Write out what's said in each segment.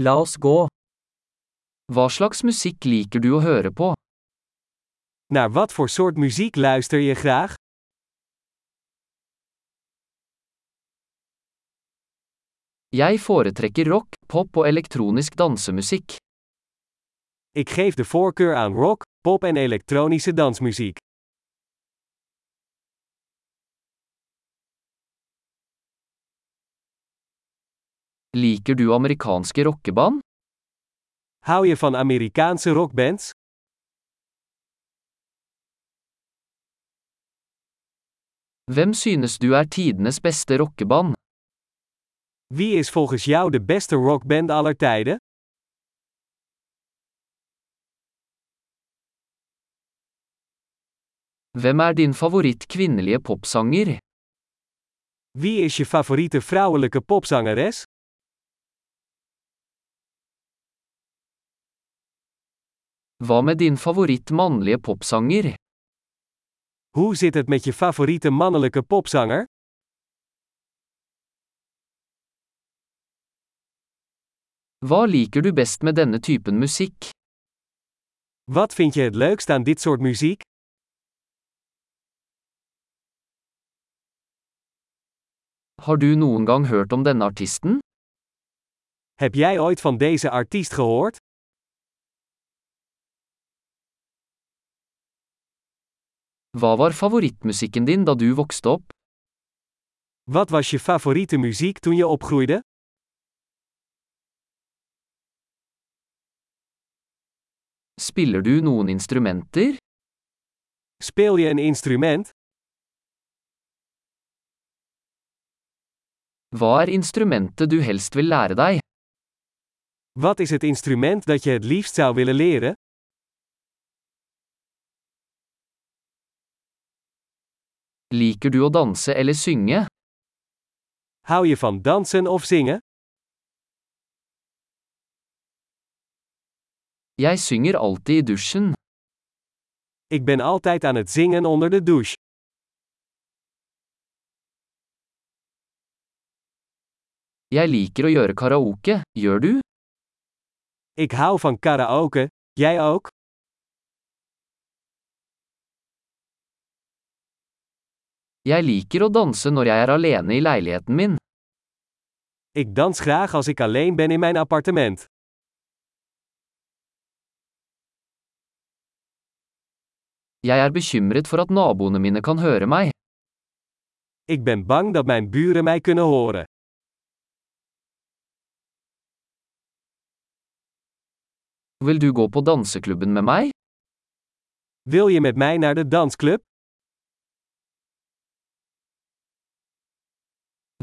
La oss gå. Hva slags musikk liker du å høre på? Naar wat voor soort muziek luister je graag? Jeg foretrekker rock, pop og elektronisk dansemusikk. Ik geef de voorkeur aan rock, pop en elektronische dansmuziek. Liker du amerikanske rockeband? Hou je van Amerikaanse rockbands? Hvem synes du er tidenes beste rockeband? Wie is volgens jou de beste rockband aller tijden? Hvem er din favoritt kvinnelige popsanger? Wie is je favoriete vrouwelijke popzangeres? Hva med din favoritt mannlige popsanger? Hoe zit het met je favoriete mannelijke popzanger? Hva liker du best med denne typen musikk? Wat vind je het leukst aan dit soort muziek? Har du noen gang hørt om denne artisten? Heb jij ooit van deze artiest gehoord? Hva var favorittmusikken din da du vokste opp? Wat was je favoriete muziek toen je opgroeide? Spiller du noen instrumenter? Speel je een instrument? Hva er instrumentet du helst vil lære deg? Wat is het instrument dat je het liefst zou willen leren? Liker du å danse eller synge? Hou je van dansen of zingen? Jeg synger alltid i dusjen. Ik ben altijd aan het zingen onder de douche. Jeg liker å gjøre karaoke, gjør du? Ik hou van karaoke, jij ook? Jeg liker å danse når jeg er alene i leiligheten min. Ik dans graag als ik alleen ben in mijn appartement. Jeg er bekymret for at naboene mine kan høre meg. Ik ben bang dat mijn buren mij kunnen horen. Vil du gå på danseklubben med meg? Wil je met mij naar de dansclub?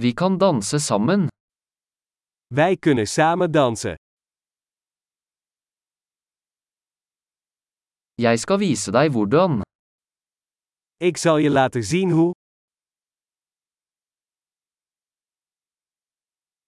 Vi kan danse sammen. Wij kunnen samen dansen. Jeg skal vise deg hvordan. Ik zal je laten zien hoe.